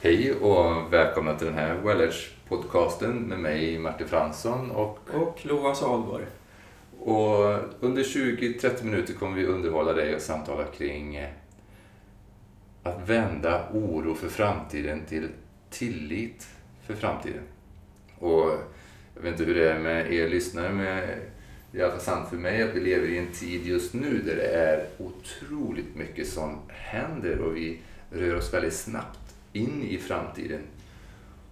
Hej och välkomna till den här Wellers-podcasten med mig Martin Fransson och, och Lova Salborg. Och under 20-30 minuter kommer vi underhålla dig och samtala kring eh, att vända oro för framtiden till tillit för framtiden. Och jag vet inte hur det är med er lyssnare, men det är i alla fall sant för mig att vi lever i en tid just nu där det är otroligt mycket som händer och vi rör oss väldigt snabbt in i framtiden.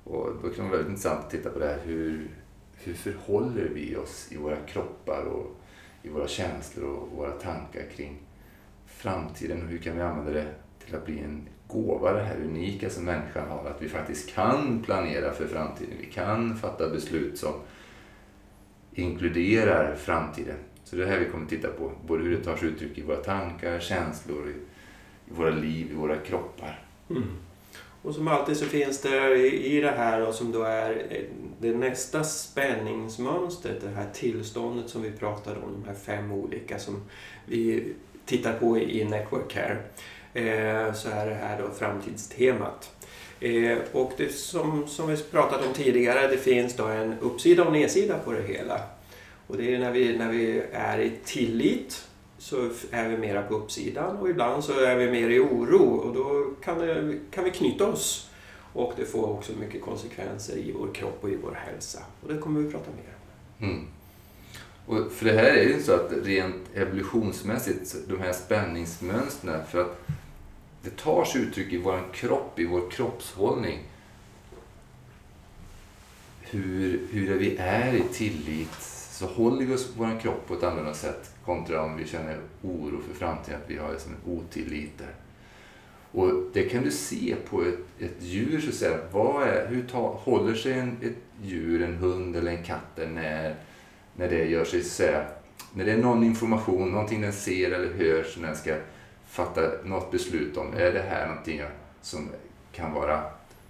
Och då kan det vara väldigt intressant att titta på det här. Hur, hur förhåller vi oss i våra kroppar och i våra känslor och våra tankar kring framtiden och hur kan vi använda det till att bli en gåva, det här unika som människan har. Att vi faktiskt kan planera för framtiden. Vi kan fatta beslut som inkluderar framtiden. Så det är det här vi kommer titta på. Både hur det tar sig uttryck i våra tankar, känslor, i, i våra liv, i våra kroppar. Mm. Och som alltid så finns det i det här och som då är eh, det nästa spänningsmönstret, det här tillståndet som vi pratade om, de här fem olika som vi tittar på i Network Care, eh, så är det här då framtidstemat. Eh, och det som, som vi pratat om tidigare, det finns då en uppsida och nedsida på det hela. Och det är när vi, när vi är i tillit så är vi mera på uppsidan och ibland så är vi mer i oro och då kan, det, kan vi knyta oss. Och det får också mycket konsekvenser i vår kropp och i vår hälsa. Och det kommer vi att prata mer om. Mm. Och för det här är ju så att rent evolutionsmässigt, de här spänningsmönstren, för att det tar sig uttryck i vår kropp, i vår kroppshållning. Hur, hur vi är i tillit så håller vi oss på vår kropp på ett annorlunda sätt kontra om vi känner oro för framtiden, att vi har liksom en otillit där. Och det kan du se på ett, ett djur, så att säga. Vad är, hur ta, håller sig en, ett djur, en hund eller en katt när, när det gör sig, så att säga, när det är någon information, någonting den ser eller hör som den ska fatta något beslut om. Är det här någonting som kan vara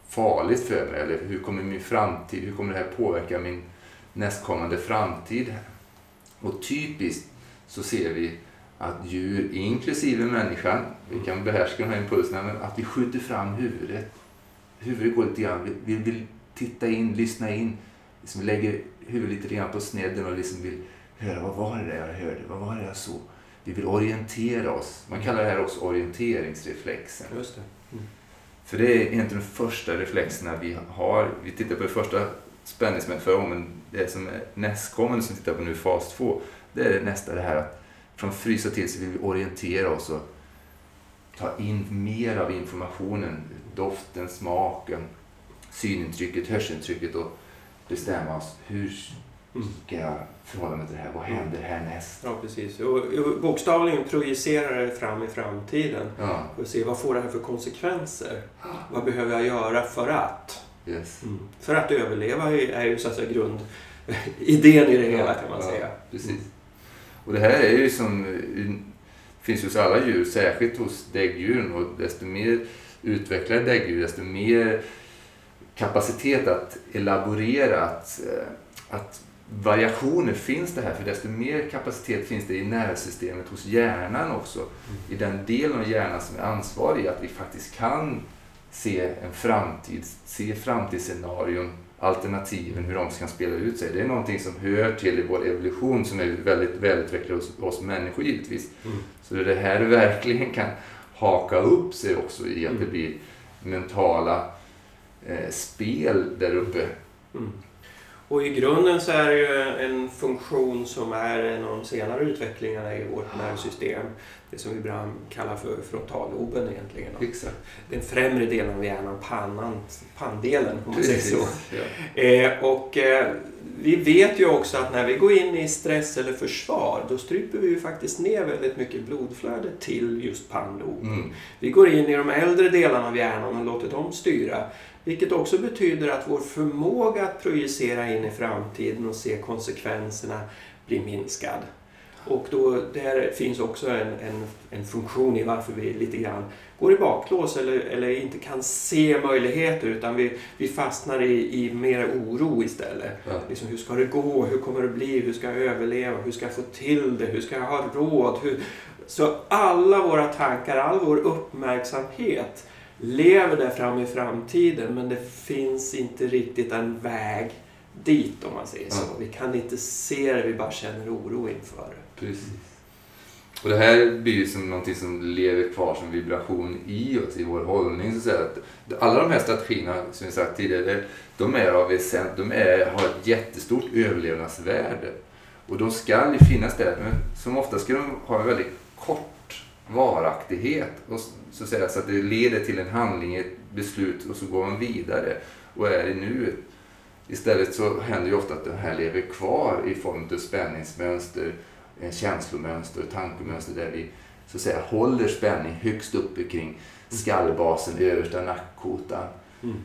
farligt för mig? Eller hur kommer min framtid, hur kommer det här påverka min nästkommande framtid? Och typiskt så ser vi att djur, inklusive människan, vi kan behärska de här impulserna, men att vi skjuter fram huvudet. Huvudet går lite grann, vi vill titta in, lyssna in. Liksom vi lägger huvudet lite grann på snedden och liksom vill höra, vad var det jag hörde? Vad var det jag såg? Vi vill orientera oss. Man kallar det här också orienteringsreflexen. Just det. Mm. För det är egentligen de första reflexerna vi har. Vi tittar på det första spänningsmätet förra gången. Det som är nästkommande som vi tittar på nu, fas 2. Det är nästa det här att från frysa till så vill vi orientera oss och ta in mer av informationen. Doften, smaken, synintrycket, hörselintrycket och bestämma oss. Hur ska jag förhålla mig till det här? Vad händer härnäst? Ja, precis. Och bokstavligen projicera det fram i framtiden. Ja. Och se vad får det här för konsekvenser? Vad behöver jag göra för att? Yes. Mm. För att överleva är ju så att säga grundidén i det hela kan man ja, säga. Precis. Mm. Och det här är ju som finns hos alla djur, särskilt hos däggdjuren. Och desto mer utvecklade däggdjur, desto mer kapacitet att elaborera, att, eh, att variationer finns det här. För desto mer kapacitet finns det i nervsystemet hos hjärnan också. Mm. I den delen av hjärnan som är ansvarig att vi faktiskt kan se en framtid, se framtidsscenarion alternativen, hur de kan spela ut sig. Det är någonting som hör till i vår evolution som är väldigt välutvecklad hos oss människor givetvis. Mm. Så det här verkligen kan haka upp sig också i att mm. det blir mentala eh, spel där uppe. Mm. Och i grunden så är det ju en funktion som är en av de senare utvecklingarna i vårt nervsystem. Det som vi ibland kallar för frontalloben egentligen. Exakt. Den främre delen av hjärnan, pannan, panndelen om man säger så. Ja. Eh, och eh, vi vet ju också att när vi går in i stress eller försvar då stryper vi ju faktiskt ner väldigt mycket blodflöde till just pannloben. Mm. Vi går in i de äldre delarna av hjärnan och låter dem styra. Vilket också betyder att vår förmåga att projicera in i framtiden och se konsekvenserna blir minskad. Och då, där finns också en, en, en funktion i varför vi lite grann går i baklås eller, eller inte kan se möjligheter utan vi, vi fastnar i, i mer oro istället. Ja. Liksom, hur ska det gå? Hur kommer det bli? Hur ska jag överleva? Hur ska jag få till det? Hur ska jag ha råd? Hur... Så alla våra tankar, all vår uppmärksamhet lever där fram i framtiden men det finns inte riktigt en väg dit om man säger så. Vi kan inte se det, vi bara känner oro inför det. Precis. Och det här blir ju som någonting som lever kvar som vibration i oss, i vår hållning. Så att alla de här strategierna, som vi sagt tidigare, de är av essent, de är, har ett jättestort överlevnadsvärde. Och de ska ju finnas där, men som ofta ska de ha en väldigt kort varaktighet. Och så, säga, så att det leder till en handling, ett beslut och så går man vidare och är i nuet. Istället så händer ju ofta att det här lever kvar i form av spänningsmönster, känslomönster och tankemönster där vi så att säga håller spänning högst uppe kring skallbasen, översta nackkotan. Mm.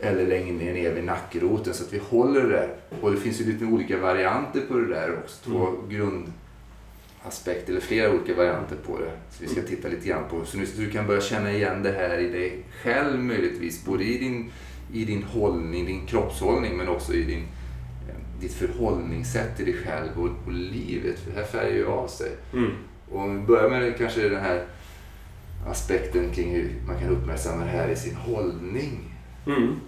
Eller längre ner vid nackroten så att vi håller det. Och det finns ju lite olika varianter på det där också. Två mm. Grundaspekter, eller flera olika varianter på det. Så vi ska mm. titta lite grann på. Så nu så du kan börja känna igen det här i dig själv möjligtvis. Både i din, i din hållning, din kroppshållning men också i din ditt förhållningssätt till dig själv och, och livet. För det här färgar ju av sig. Mm. Och om vi börjar med kanske den här aspekten kring hur man kan uppmärksamma det här i sin hållning. Mm.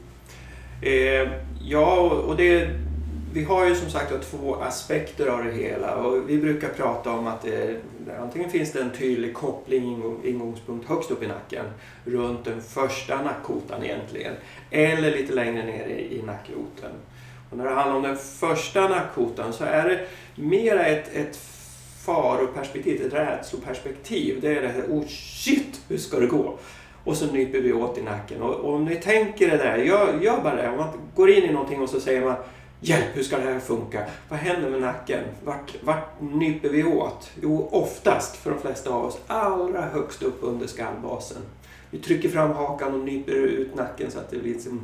Eh, ja, och det, vi har ju som sagt två aspekter av det hela och vi brukar prata om att det, antingen finns det en tydlig koppling, ingångspunkt högst upp i nacken runt den första nackkotan egentligen eller lite längre ner i, nackroten. Och när det handlar om den första nackkotan så är det mera ett, ett faroperspektiv, ett rädsloperspektiv. Det är det här, oh shit, hur ska det gå? Och så nyper vi åt i nacken. Och, och om ni tänker det där, gör, gör bara det. Om man går in i någonting och så säger man Hjälp, hur ska det här funka? Vad händer med nacken? Vart, vart nyper vi åt? Jo, oftast, för de flesta av oss, allra högst upp under skallbasen. Vi trycker fram hakan och nyper ut nacken så att det liksom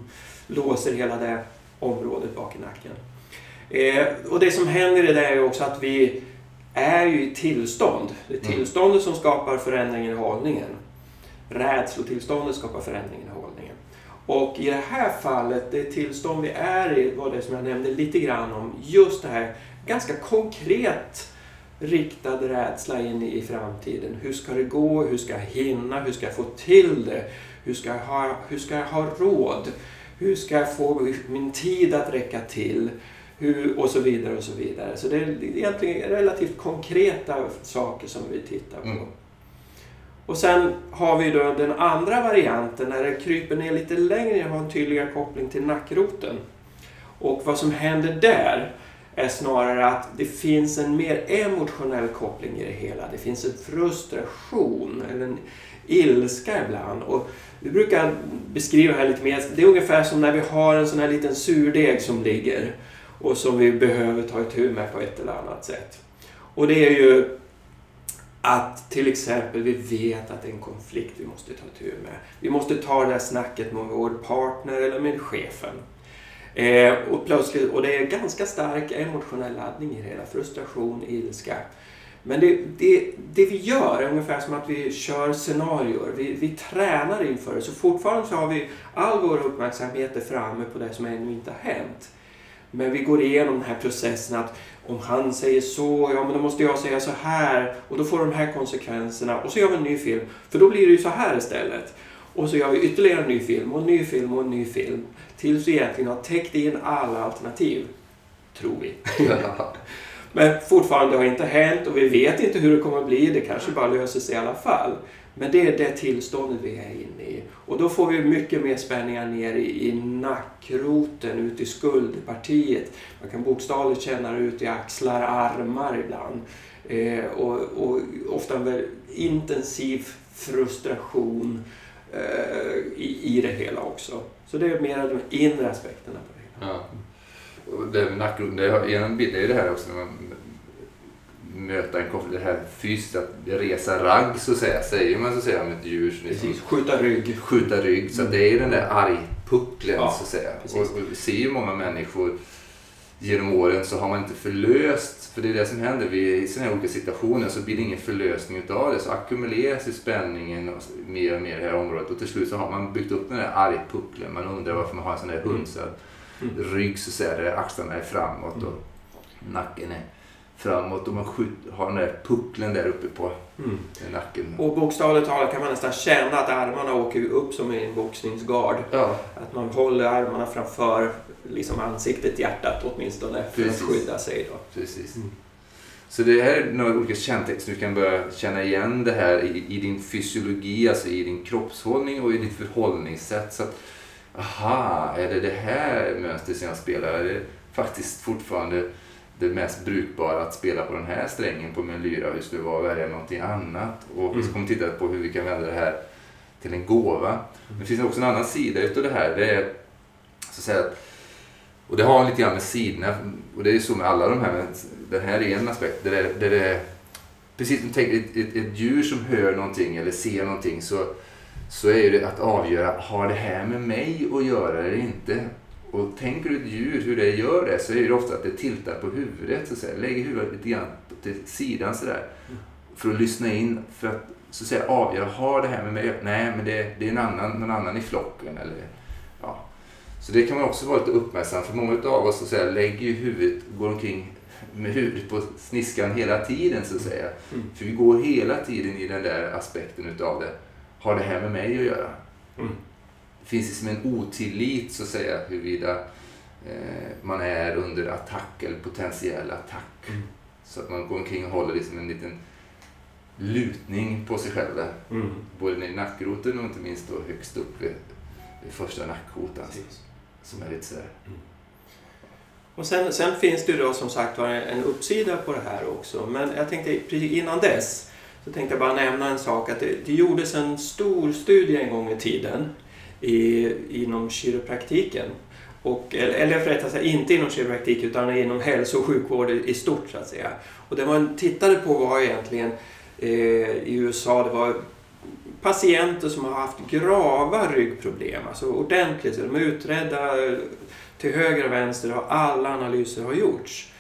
låser hela det området bak i nacken. Eh, och det som händer i det är också att vi är ju i tillstånd. Det är mm. tillståndet som skapar förändringen i hållningen. Rädslotillståndet skapar förändringen. Och i det här fallet, det tillstånd vi är i var det som jag nämnde lite grann om. Just det här ganska konkret riktad rädsla in i framtiden. Hur ska det gå? Hur ska jag hinna? Hur ska jag få till det? Hur ska jag ha, hur ska jag ha råd? Hur ska jag få min tid att räcka till? Hur, och så vidare och så vidare. Så det är egentligen relativt konkreta saker som vi tittar på. Mm. Och sen har vi då den andra varianten när det kryper ner lite längre och har en tydligare koppling till nackroten. Och vad som händer där är snarare att det finns en mer emotionell koppling i det hela. Det finns en frustration eller en ilska ibland. Och vi brukar beskriva det här lite mer. Det är ungefär som när vi har en sån här liten surdeg som ligger och som vi behöver ta itu med på ett eller annat sätt. Och det är ju att till exempel vi vet att det är en konflikt vi måste ta tur med. Vi måste ta det där snacket med vår partner eller med chefen. Eh, och, plötsligt, och det är ganska stark emotionell laddning i det hela. Frustration, ilska. Men det, det, det vi gör är ungefär som att vi kör scenarier. Vi, vi tränar inför det. Så fortfarande så har vi all vår uppmärksamhet framme på det som ännu inte har hänt. Men vi går igenom den här processen att om han säger så, ja men då måste jag säga så här och då får de här konsekvenserna och så gör vi en ny film. För då blir det ju så här istället. Och så gör vi ytterligare en ny film och en ny film och en ny film. Tills vi egentligen har täckt in alla alternativ. Tror vi. Men fortfarande har inte hänt och vi vet inte hur det kommer att bli. Det kanske bara löser sig i alla fall. Men det är det tillståndet vi är inne i. Och då får vi mycket mer spänningar ner i, i nackroten, ut i skuldpartiet. Man kan bokstavligt känna det ut i axlar, armar ibland. Eh, och, och, ofta en väldigt intensiv frustration eh, i, i det hela också. Så det är mer de inre aspekterna på det hela. Ja. Och det med nackroten, det är en bild, det är det här också när man möta en konflikt, det här fysiskt att resa ragg så att säga, säger man så säga om ett djur. Precis, skjuta rygg. Skjuta rygg, så det är den där argpucklen ja, så att säga. Och, och vi ser ju många människor genom åren så har man inte förlöst, för det är det som händer vid, i sådana här olika situationer, så blir det ingen förlösning utav det. Så ackumuleras ju spänningen och mer och mer i det här området och till slut så har man byggt upp den där argpucklen. Man undrar varför man har en sån där hunsad mm. rygg så att säga, där axlarna är framåt och nacken är framåt och man har den där pucklen där uppe på Mm. nacken. Och bokstavligt talat kan man nästan känna att armarna åker upp som i en boxningsgard. Ja, Att man håller armarna framför liksom ansiktet, hjärtat åtminstone, för Precis. att skydda sig. Då. precis. Mm. Så det här är några olika kännetecken. Du kan börja känna igen det här i, i din fysiologi, alltså i din kroppshållning och i ditt förhållningssätt. Så att, aha, är det det här mönstret som jag spelar? Är det faktiskt fortfarande det mest brukbara att spela på den här strängen på min lyra? Hur skulle det vara att välja någonting annat? Och vi Mm. kommer titta på hur vi kan vända det här till en gåva. Men det finns också en annan sida utav det här. Det är så att säga, och det har lite grann med sidorna, och det är ju så med alla de här, men den här är en aspekt. Där det, där det, precis som tänker ett, ett, ett djur som hör någonting eller ser någonting så, så är det att avgöra, har det här med mig att göra eller inte? Och tänker du ett djur hur det gör det så är det ofta att det tiltar på huvudet, så att säga. lägger huvudet lite grann till sidan sådär. För att lyssna in, för att så att säga avgöra, har det här med mig? Nej, men det, det är en annan, någon annan i flocken. Eller, ja. Så det kan man också vara lite uppmärksam för många av oss så att säga, lägger ju huvudet, går omkring med huvudet på sniskan hela tiden så att säga. Mm. För vi går hela tiden i den där aspekten utav det. Har det här med mig att göra? Mm. Det finns liksom en otillit så att säga huruvida eh, man är under attack eller potentiell attack. Mm. Så att man går omkring och håller liksom en liten lutning på sig själv där. Mm. Både i nackroten och inte minst då högst upp vid, vid första nackkotan. Som är lite sådär. Och sen, sen finns det ju då som sagt var en uppsida på det här också. Men jag tänkte precis innan dess så tänkte jag bara nämna en sak. Att det, det gjordes en stor studie en gång i tiden i, inom kiropraktiken. Och, eller, eller rättare sagt inte inom kiropraktik utan inom hälso och sjukvård i, i stort så att säga. Och det man tittade på var egentligen eh, i USA, det var patienter som har haft grava ryggproblem, alltså ordentligt, så de är utredda till höger och vänster och alla analyser har gjorts.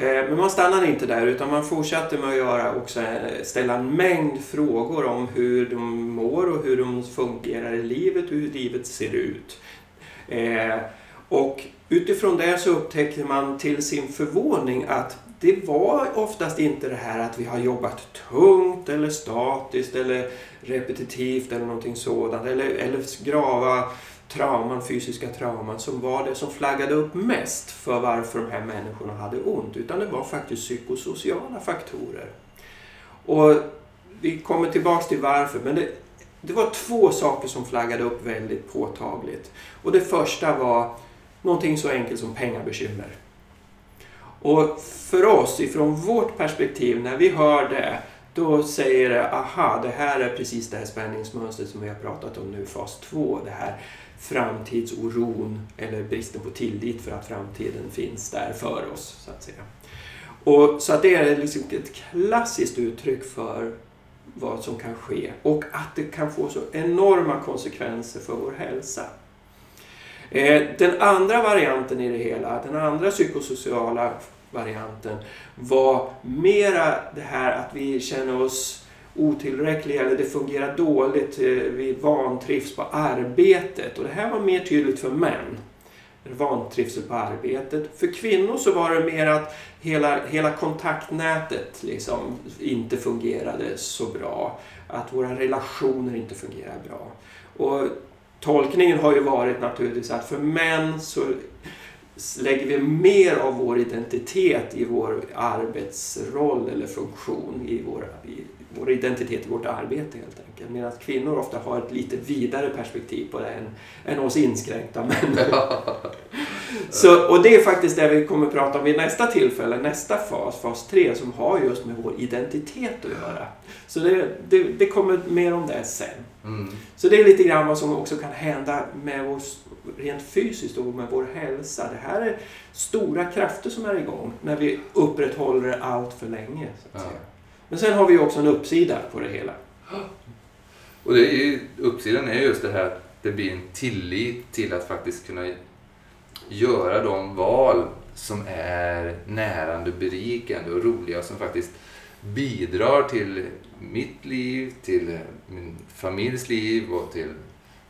Eh, men man stannade inte där utan man fortsatte med att göra också, eh, ställa en mängd frågor om hur de mår och hur de fungerar i livet och hur livet ser ut. Eh, och utifrån det så upptäckte man till sin förvåning att det var oftast inte det här att vi har jobbat tungt eller statiskt eller repetitivt eller någonting sådant eller, eller grava trauman, fysiska trauman som var det som flaggade upp mest för varför de här människorna hade ont. Utan det var faktiskt psykosociala faktorer. Och vi kommer tillbaks till varför, men det, det var två saker som flaggade upp väldigt påtagligt. Och det första var någonting så enkelt som pengabekymmer. Och för oss, ifrån vårt perspektiv, när vi hör det, då säger det aha, det här är precis det här spänningsmönstret som vi har pratat om nu, fas 2. Det här framtidsoron eller bristen på tillit för att framtiden finns där för oss, så att säga. Och, så att det är liksom ett klassiskt uttryck för vad som kan ske och att det kan få så enorma konsekvenser för vår hälsa. Eh, den andra varianten i det hela, den andra psykosociala varianten var mera det här att vi känner oss otillräckliga eller det fungerar dåligt, eh, vi vantrivs på arbetet. Och det här var mer tydligt för män. Vantrivsel på arbetet. För kvinnor så var det mer att hela, hela kontaktnätet liksom inte fungerade så bra. Att våra relationer inte fungerar bra. Och tolkningen har ju varit naturligtvis att för män så lägger vi mer av vår identitet i vår arbetsroll eller funktion, i vår, i vår identitet i vårt arbete helt enkelt. Medan kvinnor ofta har ett lite vidare perspektiv på det än, än oss inskränkta män. Så, och det är faktiskt det vi kommer att prata om vid nästa tillfälle, nästa fas, fas 3, som har just med vår identitet att göra. Så det, det, det kommer mer om det sen. Mm. Så det är lite grann vad som också kan hända med oss rent fysiskt och med vår hälsa. Det här är stora krafter som är igång när vi upprätthåller det allt för länge. Så att Ja. Men sen har vi ju också en uppsida på det hela. Och det är ju, uppsidan är just det här att det blir en tillit till att faktiskt kunna göra de val som är närande, berikande och roliga som faktiskt bidrar till mitt liv, till min familjs liv och till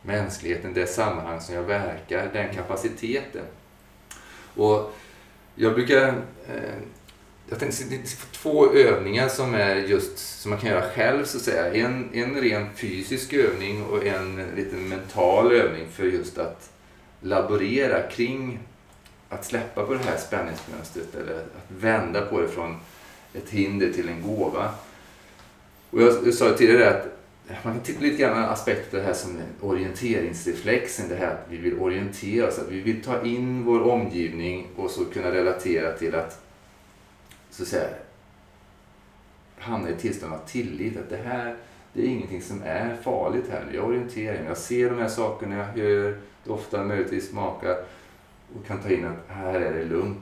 mänskligheten, det sammanhang som jag verkar, den kapaciteten. Och jag brukar eh, jag tänkte det är två övningar som är just som man kan göra själv så att säga. En, en ren fysisk övning och en liten mental övning för just att laborera kring att släppa på det här spänningsmönstret eller att vända på det från ett hinder till en gåva. Och jag, jag sa tidigare att man kan titta lite grann på aspekter det här som orienteringsreflexen, det här att vi vill orientera oss, att vi vill ta in vår omgivning och så kunna relatera till att så att säga i ett tillstånd av tillit, att det här det är ingenting som är farligt här. Jag orienterar mig, jag ser de här sakerna, jag hör, doftar, möjligtvis smakar och kan ta in att här är det lugnt.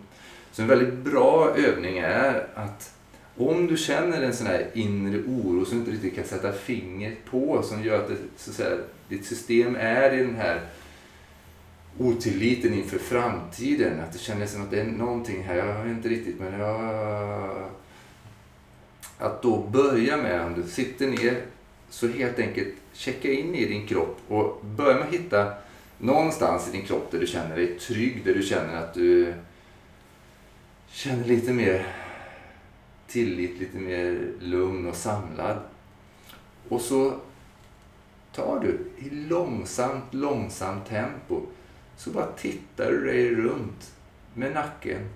Så en väldigt bra övning är att om du känner en sån här inre oro som du inte riktigt kan sätta fingret på, som gör att, det, så att säga, ditt system är i den här otilliten inför framtiden. Att det känns som att det är någonting här, jag vet inte riktigt men jag... Att då börja med, om du sitter ner, så helt enkelt checka in i din kropp och börja med att hitta någonstans i din kropp där du känner dig trygg, där du känner att du känner lite mer tillit, lite mer lugn och samlad. Och så tar du i långsamt, långsamt tempo så bara tittar du dig runt med nacken.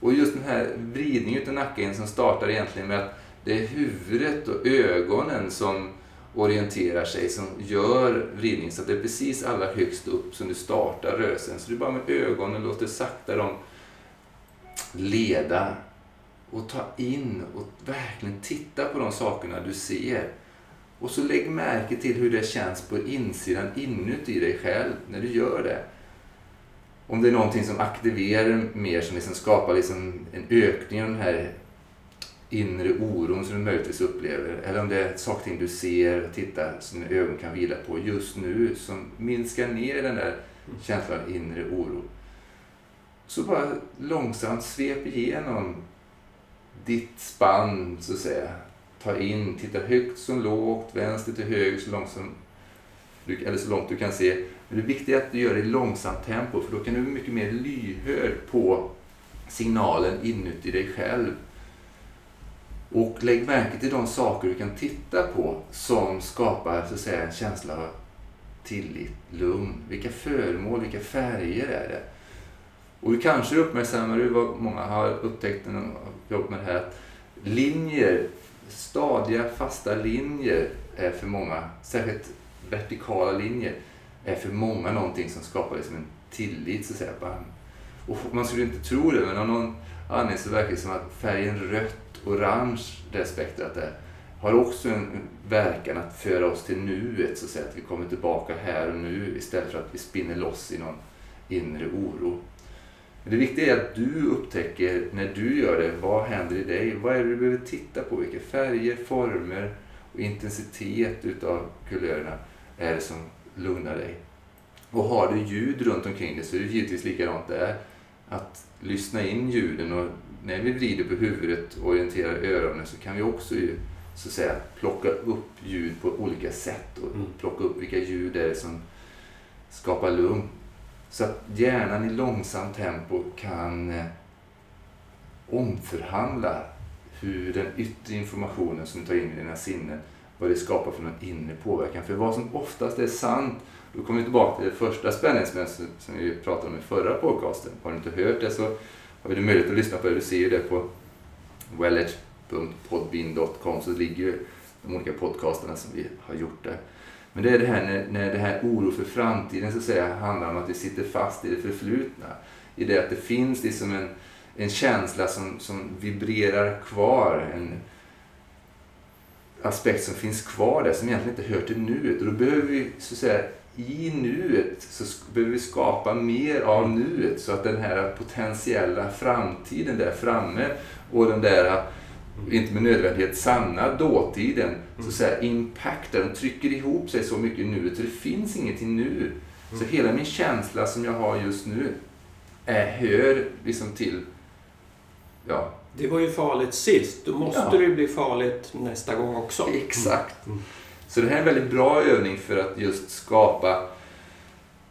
Och just den här vridningen av nacken som startar egentligen med att det är huvudet och ögonen som orienterar sig, som gör vridningen. Så att det är precis allra högst upp som du startar rörelsen. Så du bara med ögonen låter sakta dem leda och ta in och verkligen titta på de sakerna du ser. Och så lägg märke till hur det känns på insidan inuti dig själv när du gör det. Om det är någonting som aktiverar mer, som liksom skapar liksom en ökning av den här inre oron som du möjligtvis upplever. Eller om det är saker du ser och tittar som dina ögon kan vila på just nu som minskar ner den där känslan av inre oro. Så bara långsamt svep igenom ditt spann så att säga. Ta in, titta högt som lågt, vänster till höger så långt, som, eller så långt du kan se. Men det viktiga är att du gör det i långsamt tempo för då kan du bli mycket mer lyhörd på signalen inuti dig själv. Och lägg märke till de saker du kan titta på som skapar så att säga, en känsla av tillit, lugn. Vilka föremål, vilka färger är det? Och du kanske uppmärksammar du vad många har upptäckt när de har jobbat med det här. Att linjer, stadiga fasta linjer är för många, särskilt vertikala linjer, är för många någonting som skapar liksom en tillit så att säga. Och man skulle inte tro det men av någon anledning så verkar det som att färgen rött, orange, det spektrat där, har också en verkan att föra oss till nuet så att säga. Att vi kommer tillbaka här och nu istället för att vi spinner loss i någon inre oro. Men det viktiga är att du upptäcker när du gör det, vad händer i dig? Vad är det du behöver titta på? Vilka färger, former och intensitet utav kulörerna är det som lugnar dig? Och har du ljud runt omkring dig så är det givetvis likadant där. Att lyssna in ljuden och när vi vrider på huvudet och orienterar öronen så kan vi också ju, så att säga, plocka upp ljud på olika sätt och mm. plocka upp vilka ljud det är som skapar lugn. Så att hjärnan i långsamt tempo kan eh, omförhandla hur den yttre informationen som tar in i dina sinnen, vad det skapar för någon inre påverkan. För vad som oftast är sant, då kommer vi tillbaka till det första spänningsmönstret som vi pratade om i förra podcasten. Har du inte hört det så har du möjlighet att lyssna på det. Du ser ju det på wellage.podbean.com så ligger ju de olika podcasterna som vi har gjort där. Men det är det här när, när det här oro för framtiden så att säga handlar om att vi sitter fast i det förflutna. I det att det finns liksom en, en känsla som, som vibrerar kvar. En aspekt som finns kvar där som egentligen inte hör till nuet. Och då behöver vi så att säga i nuet så behöver vi skapa mer av nuet så att den här potentiella framtiden där framme och den där inte med nödvändighet sanna dåtiden, så att säga impactar, den trycker ihop sig så mycket i nuet så det finns ingenting nu. Så hela min känsla som jag har just nu är, hör liksom till, ja. Det var ju farligt sist, då måste ja. det bli farligt nästa gång också. Exakt. Mm. Så det här är en väldigt bra övning för att just skapa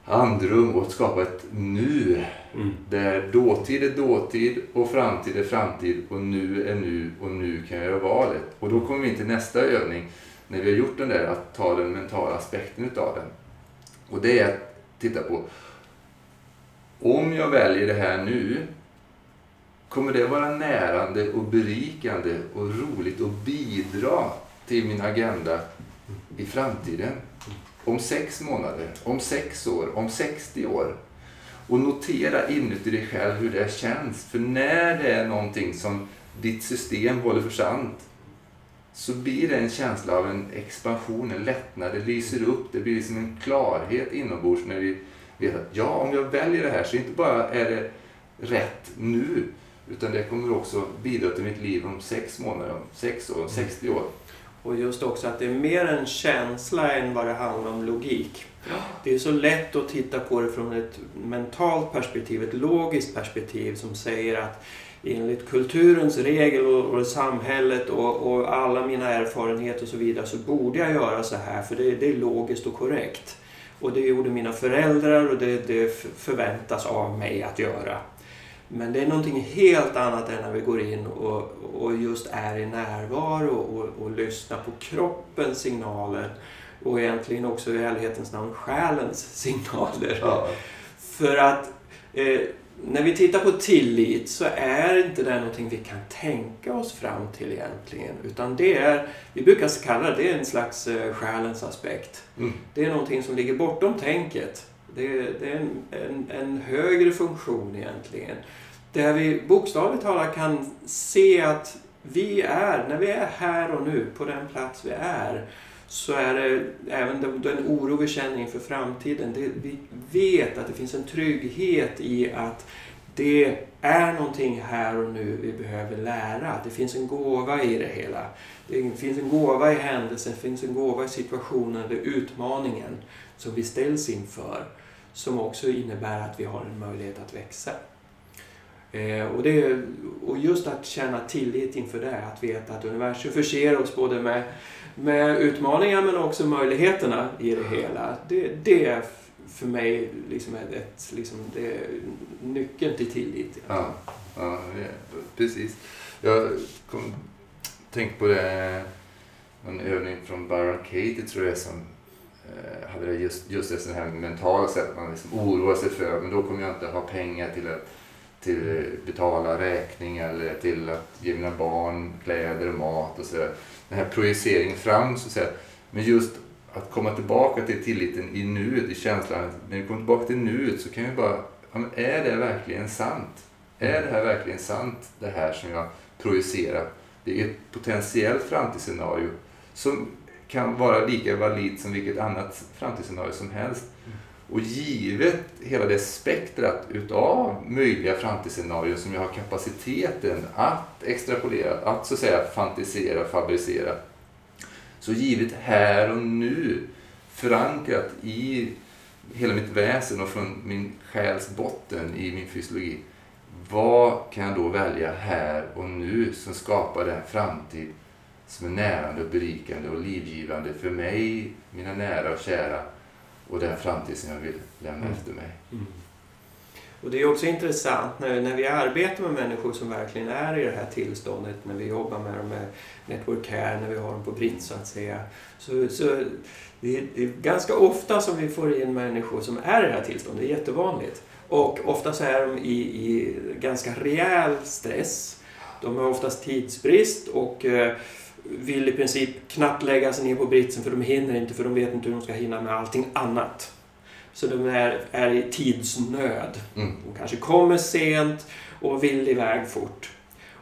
andrum och att skapa ett nu. Mm. Där dåtid är dåtid och framtid är framtid och nu är nu och nu kan jag göra valet. Och då kommer vi in till nästa övning när vi har gjort den där, att ta den mentala aspekten utav den. Och det är att titta på om jag väljer det här nu, kommer det vara närande och berikande och roligt och bidra till min agenda i framtiden? Om sex månader, om sex år, om 60 år. Och notera inuti dig själv hur det känns. För när det är någonting som ditt system håller för sant så blir det en känsla av en expansion, en lättnad. Det lyser upp, det blir liksom en klarhet inombords när vi vet att ja, om jag väljer det här så inte bara är det rätt nu utan det kommer också bidra till mitt liv om sex månader, om sex år, om 60 år. Och just också att det är mer en känsla än vad det handlar om logik. Det är så lätt att titta på det från ett mentalt perspektiv, ett logiskt perspektiv som säger att enligt kulturens regel och, och samhället och, och, alla mina erfarenheter och så vidare så borde jag göra så här för det, det är logiskt och korrekt. Och det gjorde mina föräldrar och det, det förväntas av mig att göra. Men det är någonting helt annat än när vi går in och, och just är i närvaro och, och lyssnar på kroppens signaler och egentligen också i ärlighetens namn själens signaler. Ja. För att eh, när vi tittar på tillit så är inte det någonting vi kan tänka oss fram till egentligen. Utan det är, vi brukar kalla det, det är en slags eh, själens aspekt. Mm. Det är någonting som ligger bortom tänket. Det är, det är en, en, en högre funktion egentligen. Där vi bokstavligt talat kan se att vi är, när vi är här och nu, på den plats vi är, så är det även den, den oro vi känner inför framtiden. Det, vi vet att det finns en trygghet i att det är någonting här och nu vi behöver lära. Det finns en gåva i det hela. Det finns en gåva i händelsen, det finns en gåva i situationen, eller utmaningen som vi ställs inför. Som också innebär att vi har en möjlighet att växa. Eh, och, det, och just att känna tillit inför det, att veta att universum förser oss både med, med utmaningar men också möjligheterna i det hela. Det, det är för mig liksom ett, ett, liksom det är nyckeln till tillit. Ja, ja precis. Jag kom, tänkte på det, eh, en övning från Baron Katie tror jag som Eh, hade just, just det här mentala sättet man liksom oroar sig för, men då kommer jag inte ha pengar till att till betala räkning eller till att ge mina barn kläder och mat och sådär. Den här projiceringen fram så att säga. Men just att komma tillbaka till tilliten i nuet, i känslan. När vi kommer tillbaka till nuet så kan vi bara, ja, men är det verkligen sant? Är det här verkligen sant, det här som jag projicerar? Det är ett potentiellt framtidsscenario som kan vara lika valid som vilket annat framtidsscenario som helst. Och givet hela det spektrat utav möjliga framtidsscenarier som jag har kapaciteten att extrapolera, att så att säga fantisera, fabricera. Så givet här och nu, förankrat i hela mitt väsen och från min själs botten i min fysiologi. Vad kan jag då välja här och nu som skapar den framtid som är närande och berikande och livgivande för mig, mina nära och kära och den framtid som jag vill lämna mm. efter mig. Mm. Och Det är också intressant när, när vi arbetar med människor som verkligen är i det här tillståndet, när vi jobbar med dem med Network Care, när vi har dem på Britt så att säga. Så, så det, är, det är ganska ofta som vi får in människor som är i det här tillståndet, det är jättevanligt. Och oftast är de i, i ganska rejäl stress. De har oftast tidsbrist och eh, vill i princip knappt lägga sig ner på britsen för de hinner inte för de vet inte hur de ska hinna med allting annat. Så de är, är i tidsnöd. Mm. De kanske kommer sent och vill iväg fort.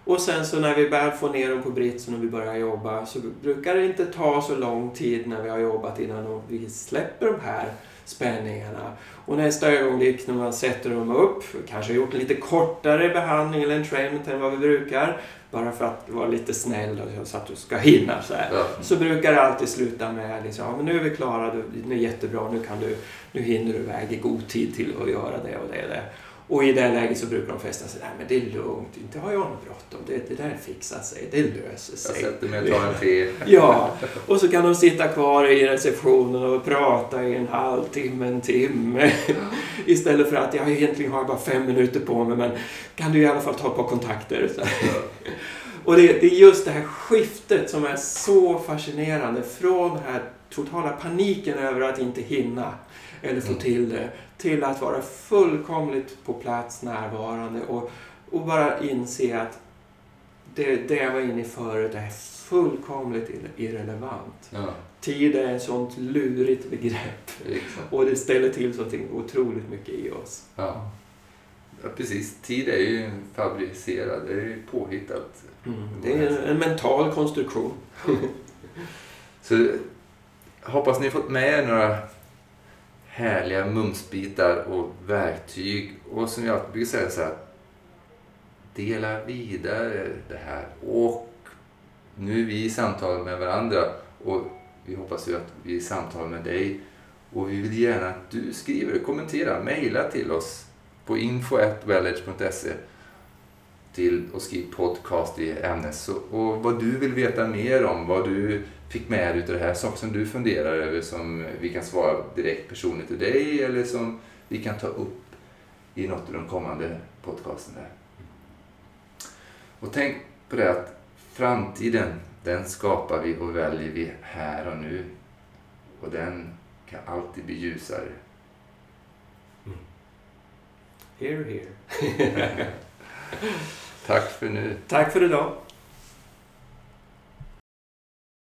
Och sen så när vi väl får ner dem på britsen och vi börjar jobba så brukar det inte ta så lång tid när vi har jobbat innan vi släpper de här spänningarna. Och nästa ögonblick när man sätter dem upp, kanske gjort en lite kortare behandling eller entrainment än vad vi brukar, bara för att vara lite snäll och så att du ska hinna så här. Ja. Så brukar det alltid sluta med liksom, ja, men nu är vi klara, nu är jättebra, nu, kan du, nu hinner du iväg i god tid till att göra det och det och det. Och i det läget så brukar de flesta säga att det är lugnt, inte har jag något bråttom, det, det där fixar sig, det löser sig. Jag sätter mig och tar en te. Ja, och så kan de sitta kvar i receptionen och prata i en halvtimme, en timme. Istället för att jag egentligen har bara fem minuter på mig, men kan du i alla fall ta ett par kontakter? Och det, det, är just det här skiftet som är så fascinerande från den här totala paniken över att inte hinna eller få mm. till det till att vara fullkomligt på plats, närvarande och, och bara inse att det, det jag var inne i förut är fullkomligt irrelevant. Ja. Tid är ett sånt lurigt begrepp Exakt. och det ställer till någonting otroligt mycket i oss. Ja. ja. precis. Tid är ju fabricerad, det är ju påhittat. Mm. Det är en, en mental konstruktion. Så hoppas ni fått med er några härliga mumsbitar och verktyg. Och som jag brukar säga så här, dela vidare det här. Och nu är vi i samtal med varandra och vi hoppas ju att vi är i samtal med dig. Och vi vill gärna att du skriver, kommenterar, mejla till oss på info.wellage.se till och skriv podcast i ämnet. och vad du vill veta mer om, vad du fick med dig av det här, saker som du funderar över som vi kan svara direkt personligt till dig eller som vi kan ta upp i något av de kommande podcasten där. Och tänk på det att framtiden, den skapar vi och väljer vi här och nu. Och den kan alltid bli ljusare. Mm. Here, here. Tack för nu. Tack för idag.